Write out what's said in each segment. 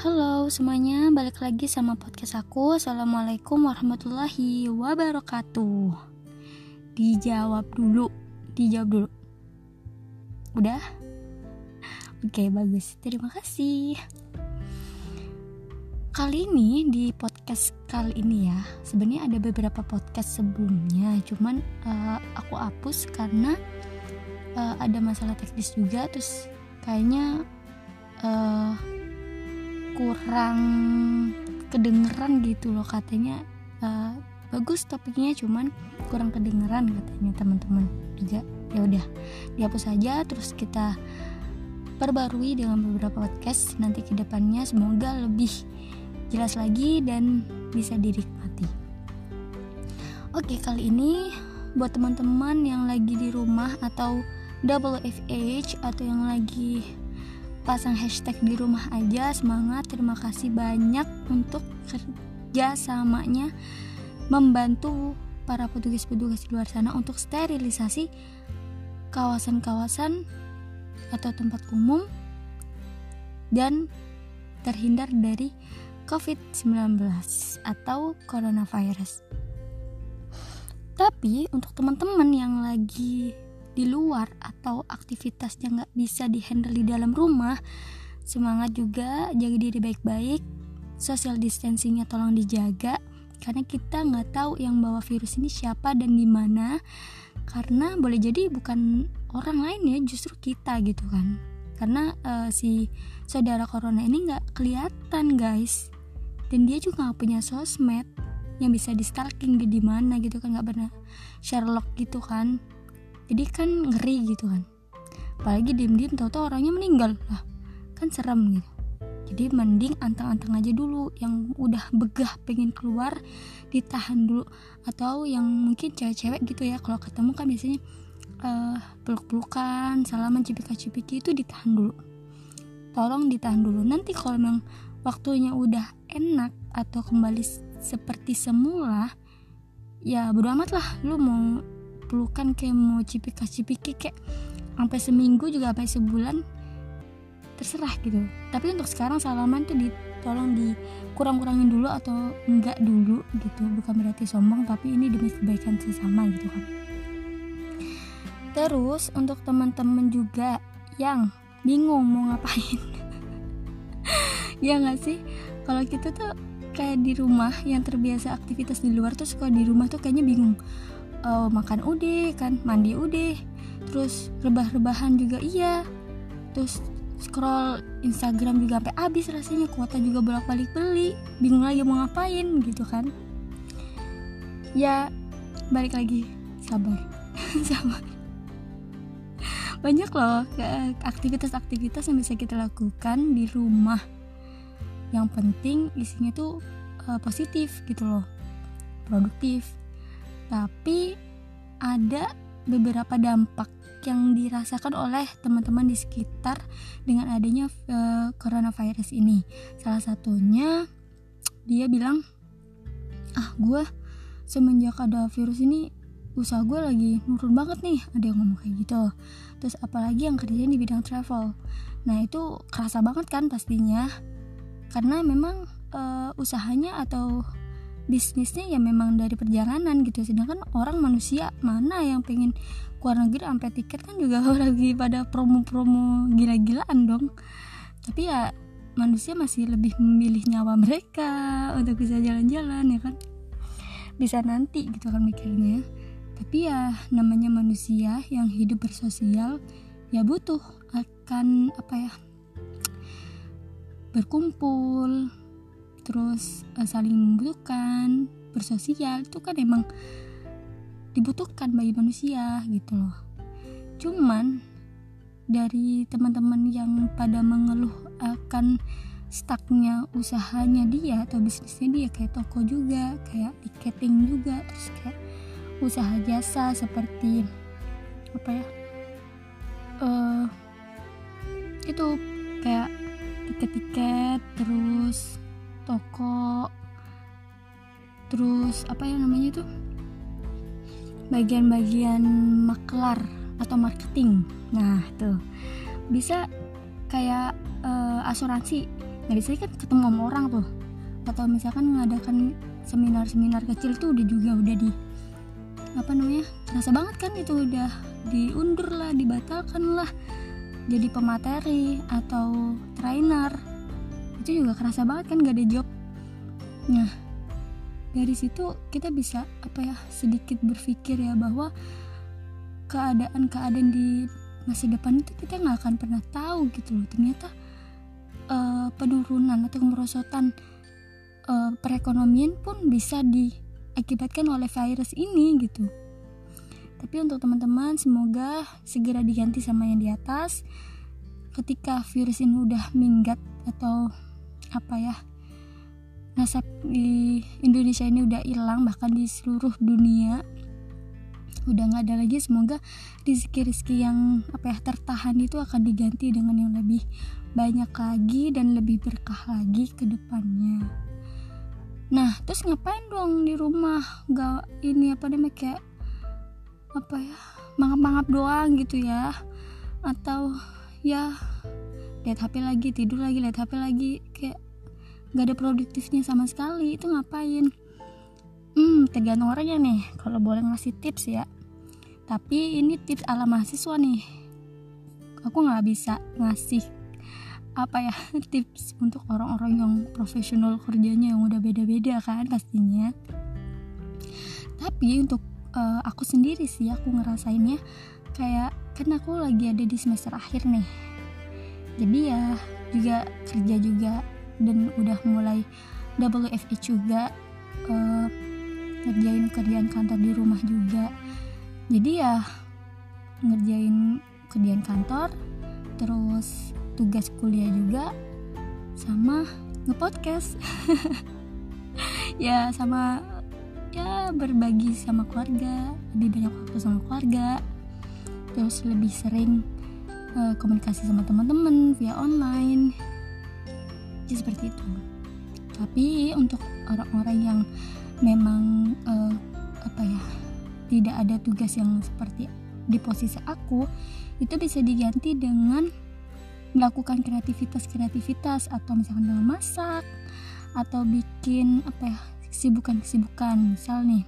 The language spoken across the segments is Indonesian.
Halo semuanya, balik lagi sama podcast aku. Assalamualaikum warahmatullahi wabarakatuh. Dijawab dulu Dijawab dulu. Udah? Oke bagus, terima kasih. Kali ini di podcast kali ini ya sebenarnya ada beberapa podcast sebelumnya. Cuman uh, aku hapus karena uh, ada masalah teknis juga. Terus kayaknya uh, kurang kedengeran gitu loh katanya. Uh, bagus topiknya cuman kurang kedengeran katanya teman-teman juga. Ya udah dihapus saja terus kita perbarui dengan beberapa podcast nanti ke depannya semoga lebih jelas lagi dan bisa dinikmati. Oke kali ini buat teman-teman yang lagi di rumah atau double FH atau yang lagi pasang hashtag di rumah aja semangat terima kasih banyak untuk kerja samanya membantu para petugas-petugas di luar sana untuk sterilisasi kawasan-kawasan atau tempat umum dan terhindar dari COVID-19 atau coronavirus. Tapi untuk teman-teman yang lagi di luar atau aktivitasnya nggak bisa dihandle di dalam rumah semangat juga jaga diri baik-baik social distancingnya tolong dijaga karena kita nggak tahu yang bawa virus ini siapa dan di mana karena boleh jadi bukan orang lain ya justru kita gitu kan. Karena uh, si saudara corona ini nggak kelihatan guys. Dan dia juga nggak punya sosmed yang bisa di stalking di mana gitu kan nggak pernah Sherlock gitu kan jadi kan ngeri gitu kan. Apalagi diem-diem tau-tau orangnya meninggal. Lah kan serem gitu. Jadi mending antang-antang aja dulu yang udah begah pengen keluar ditahan dulu. Atau yang mungkin cewek-cewek gitu ya kalau ketemu kan biasanya uh, peluk-pelukan salaman cipika-cipiki itu ditahan dulu. Tolong ditahan dulu. Nanti kalau memang waktunya udah enak atau kembali seperti semula ya bodo amat lah. Lu mau pelukan kayak mau cipika cipiki kayak sampai seminggu juga sampai sebulan terserah gitu. Tapi untuk sekarang salaman tuh ditolong dikurang-kurangin dulu atau enggak dulu gitu. Bukan berarti sombong tapi ini demi kebaikan sesama gitu kan. Terus untuk teman-teman juga yang bingung mau ngapain. Ya nggak sih? Kalau kita tuh kayak di rumah yang terbiasa aktivitas di luar tuh suka di rumah tuh kayaknya bingung uh, makan udah kan mandi udah terus rebah-rebahan juga iya. Terus scroll Instagram juga sampai habis rasanya kuota juga bolak-balik beli bingung lagi mau ngapain gitu kan. Ya balik lagi. Sabar. Sabar. Banyak loh aktivitas-aktivitas yang bisa kita lakukan di rumah. Yang penting isinya tuh uh, positif gitu loh. Produktif tapi ada beberapa dampak yang dirasakan oleh teman-teman di sekitar dengan adanya uh, coronavirus ini. Salah satunya dia bilang, ah gue semenjak ada virus ini usaha gue lagi nurun banget nih. Ada yang ngomong kayak gitu. Terus apalagi yang kerjanya di bidang travel. Nah itu kerasa banget kan pastinya. Karena memang uh, usahanya atau bisnisnya ya memang dari perjalanan gitu. Sedangkan orang manusia mana yang pengen keluar negeri sampai tiket kan juga lagi pada promo-promo gila-gilaan dong. Tapi ya manusia masih lebih memilih nyawa mereka untuk bisa jalan-jalan ya kan? Bisa nanti gitu kan mikirnya. Tapi ya namanya manusia yang hidup bersosial ya butuh akan apa ya berkumpul terus uh, saling membutuhkan bersosial itu kan emang dibutuhkan bagi manusia gitu loh. Cuman dari teman-teman yang pada mengeluh akan stucknya usahanya dia atau bisnisnya dia kayak toko juga kayak tiketing juga terus kayak usaha jasa seperti apa ya uh, itu kayak tiket-tiket terus toko. Terus apa ya namanya itu? Bagian-bagian maklar atau marketing. Nah tuh. Bisa kayak uh, asuransi. Nggak bisa kan ketemu sama orang tuh. Atau misalkan mengadakan seminar-seminar kecil tuh udah juga udah di apa namanya terasa banget kan itu udah diundur lah dibatalkan lah. Jadi pemateri atau trainer itu juga kerasa banget kan gak ada job. Nah dari situ kita bisa apa ya sedikit berpikir ya bahwa keadaan-keadaan di masa depan itu kita nggak akan pernah tahu gitu loh. Ternyata uh, penurunan atau kemerosotan uh, perekonomian pun bisa diakibatkan oleh virus ini gitu. Tapi untuk teman-teman semoga segera diganti sama yang di atas. Ketika virus ini udah minggat atau apa ya nasab di Indonesia ini udah hilang bahkan di seluruh dunia. Udah nggak ada lagi semoga rizki-rizki yang apa ya tertahan itu akan diganti dengan yang lebih banyak lagi dan lebih berkah lagi ke depannya. Nah terus ngapain dong di rumah? Gak ini apa namanya kayak apa ya mangap-mangap doang gitu ya. Atau ya lihat HP lagi tidur lagi lihat HP lagi gak ada produktifnya sama sekali itu ngapain? Hmm tergantung orangnya nih kalau boleh ngasih tips ya. Tapi ini tips ala mahasiswa nih. Aku nggak bisa ngasih apa ya tips untuk orang-orang yang profesional kerjanya yang udah beda-beda kan pastinya. Tapi untuk uh, aku sendiri sih aku ngerasainnya kayak kan aku lagi ada di semester akhir nih. Jadi ya juga kerja juga dan udah mulai WFH juga uh, ngerjain kerjaan kantor di rumah juga. Jadi ya ngerjain kerjaan kantor terus tugas kuliah juga sama ngepodcast. Ya sama ya berbagi sama keluarga lebih banyak waktu sama keluarga. Terus lebih sering uh, komunikasi sama teman-teman via online seperti itu. Tapi untuk orang-orang yang memang uh, apa ya tidak ada tugas yang seperti di posisi aku itu bisa diganti dengan melakukan kreativitas-kreativitas atau misalkan dalam masak atau bikin apa ya kesibukan-kesibukan. Misal nih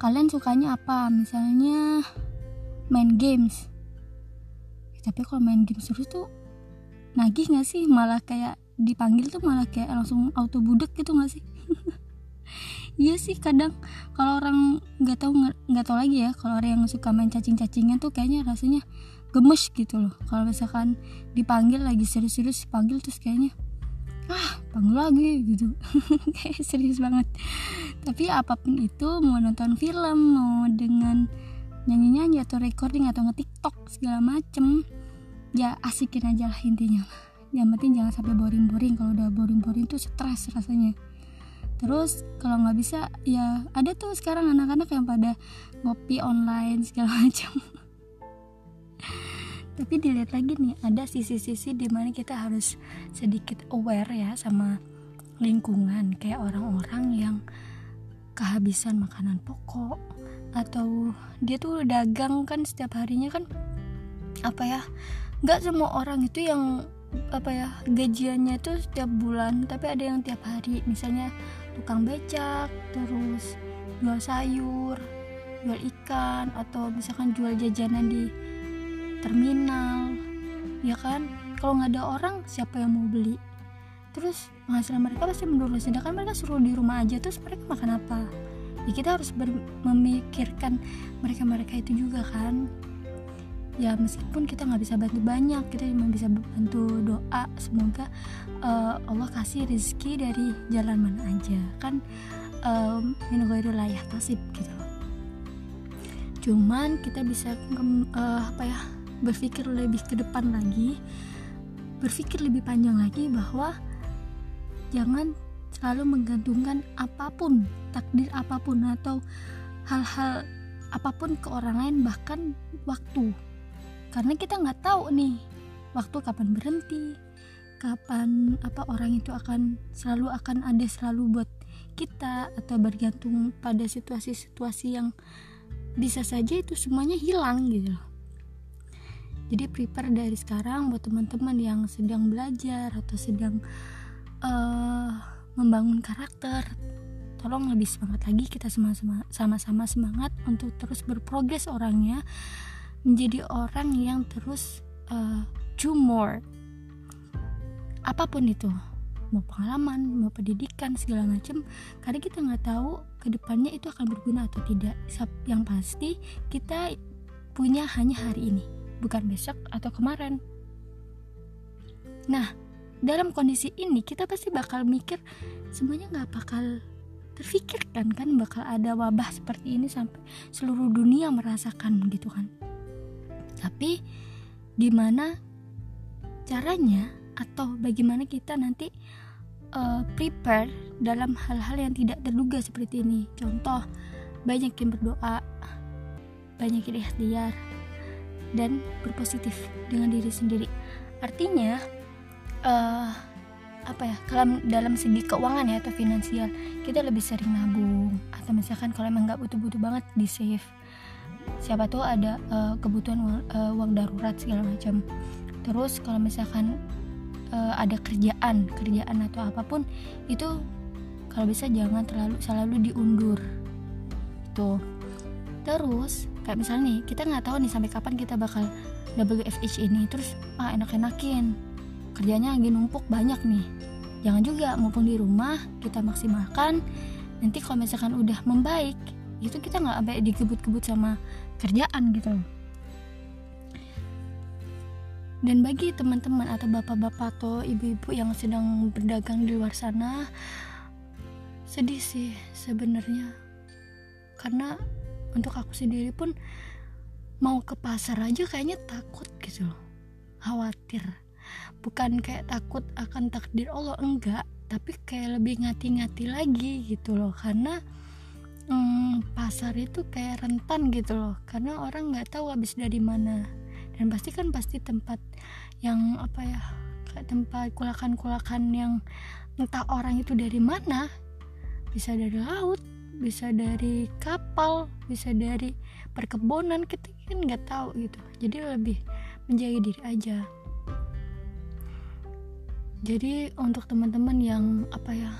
kalian sukanya apa? Misalnya main games. Tapi kalau main games terus tuh nagih gak sih? Malah kayak dipanggil tuh malah kayak langsung auto budek gitu gak sih? Iya sih kadang kalau orang nggak tahu nggak tahu lagi ya kalau orang yang suka main cacing-cacingan tuh kayaknya rasanya gemes gitu loh. Kalau misalkan dipanggil lagi serius-serius panggil terus kayaknya ah panggil lagi gitu. Kayak serius banget. Tapi apa pun itu mau nonton film mau dengan nyanyi-nyanyi atau recording atau nge-tiktok segala macem ya asikin aja lah intinya yang penting jangan sampai boring-boring. Kalau udah boring-boring tuh stres rasanya. Terus kalau nggak bisa ya ada tuh sekarang anak-anak yang pada ngopi online segala macam. Tapi dilihat lagi nih ada sisi-sisi di mana kita harus sedikit aware ya sama lingkungan. Kayak orang-orang yang kehabisan makanan pokok atau dia tuh dagang kan setiap harinya kan apa ya nggak semua orang itu yang apa ya gajiannya itu setiap bulan tapi ada yang tiap hari. Misalnya tukang becak terus jual sayur jual ikan atau misalkan jual jajanan di terminal ya kan? Kalau nggak ada orang siapa yang mau beli? Terus penghasilan mereka pasti menurun. Sedangkan mereka suruh di rumah aja terus mereka makan apa? Ya kita harus memikirkan mereka-mereka itu juga kan ya meskipun kita nggak bisa bantu banyak kita cuma bisa bantu doa. Semoga uh, Allah kasih rezeki dari jalan mana aja. Kan um, min layak tasib gitu cuman kita bisa uh, apa ya berpikir lebih ke depan lagi. Berpikir lebih panjang lagi bahwa jangan selalu menggantungkan apa pun takdir apa pun atau hal-hal apa pun ke orang lain bahkan waktu karena kita nggak tahu nih waktu kapan berhenti kapan apa orang itu akan selalu akan ada selalu buat kita atau bergantung pada situasi-situasi yang bisa saja itu semuanya hilang gitu loh. Jadi prepare dari sekarang buat teman-teman yang sedang belajar atau sedang uh, membangun karakter tolong lebih semangat lagi kita sama-sama semangat untuk terus berprogres orangnya menjadi orang yang terus uh, do more. Apa pun itu mau pengalaman mau pendidikan segala macam karena kita nggak tahu ke depannya itu akan berguna atau tidak. Yang pasti kita punya hanya hari ini bukan besok atau kemarin. Nah dalam kondisi ini kita pasti bakal mikir semuanya nggak bakal terfikirkan kan bakal ada wabah seperti ini sampai seluruh dunia merasakan gitu kan tapi gimana caranya atau bagaimana kita nanti uh, prepare dalam hal-hal yang tidak terduga seperti ini? Contoh banyak yang berdoa banyak yang ikhtiar dan berpositif dengan diri sendiri. Artinya uh, apa ya kalau dalam segi keuangan ya atau finansial kita lebih sering nabung. Atau misalkan kalau emang nggak butuh-butuh banget di save siapa tahu ada uh, kebutuhan uang, uh, uang darurat segala macam. Terus kalau misalkan uh, ada kerjaan kerjaan atau apa pun itu kalau bisa jangan terlalu selalu diundur. Itu terus kayak misalnya nih kita nggak tahu nih sampai kapan kita bakal WFH ini. Terus ah enak-enakin. Kerjanya lagi numpuk banyak nih. Jangan juga mumpung di rumah kita maksimalkan. Nanti kalau misalkan udah membaik itu kita nggak sampai dikebut-kebut sama kerjaan gitu. Dan bagi teman-teman atau bapak-bapak atau ibu-ibu yang sedang berdagang di luar sana sedih sih sebenarnya. Karena untuk aku sendiri pun mau ke pasar aja kayaknya takut gitu loh. Khawatir. Bukan kayak takut akan takdir Allah enggak. Tapi kayak lebih ngati-ngati lagi gitu loh. Karena hmm, pasar itu kayak rentan gitu loh. Karena orang nggak tahu habis dari mana. Dan pasti kan pasti tempat yang apa ya kayak tempat kulakan-kulakan yang entah orang itu dari mana. Bisa dari laut bisa dari kapal bisa dari perkebunan kita kan nggak tahu gitu. Jadi lebih menjaga diri aja. Jadi untuk teman-teman yang apa ya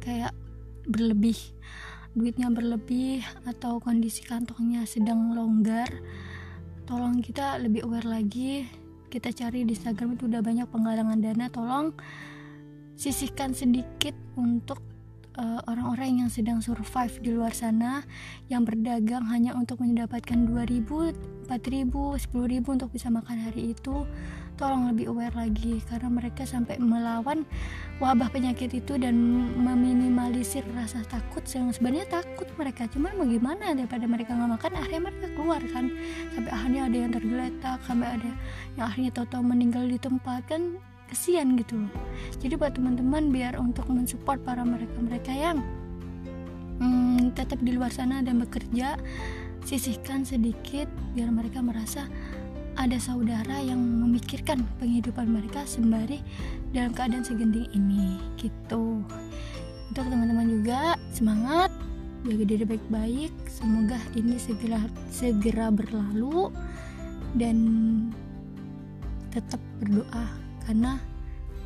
kayak berlebih duitnya berlebih atau kondisi kantongnya sedang longgar tolong kita lebih aware lagi. Kita cari di Instagram itu udah banyak penggalangan dana. Tolong sisihkan sedikit untuk eh, orang-orang uh, yang sedang survive di luar sana yang berdagang hanya untuk mendapatkan 2000, 4000, 10000 untuk bisa makan hari itu tolong lebih aware lagi. Karena mereka sampai melawan wabah penyakit itu dan meminimalisir rasa takut yang sebenarnya takut mereka. Cuman bagaimana daripada mereka nggak makan akhirnya mereka keluar kan. Sampai akhirnya ada yang tergeletak sampai ada yang akhirnya tahu-tahu meninggal di tempat kan kesian gitu jadi buat teman-teman biar untuk mensupport para mereka-mereka yang hmm, tetap di luar sana dan bekerja sisihkan sedikit biar mereka merasa ada saudara yang memikirkan penghidupan mereka sembari dalam keadaan segenting ini gitu. Untuk teman-teman juga semangat jaga diri baik-baik. Semoga ini segera segera berlalu dan tetap berdoa karena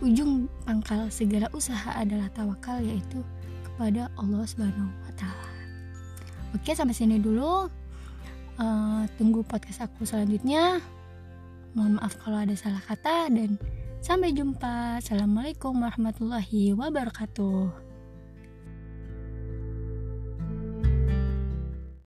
ujung pangkal segala usaha adalah tawakal yaitu kepada Allah Subhanahu wa taala. Oke, sampai sini dulu. Uh, tunggu podcast aku selanjutnya. Mohon maaf kalau ada salah kata dan sampai jumpa. Assalamualaikum warahmatullahi wabarakatuh.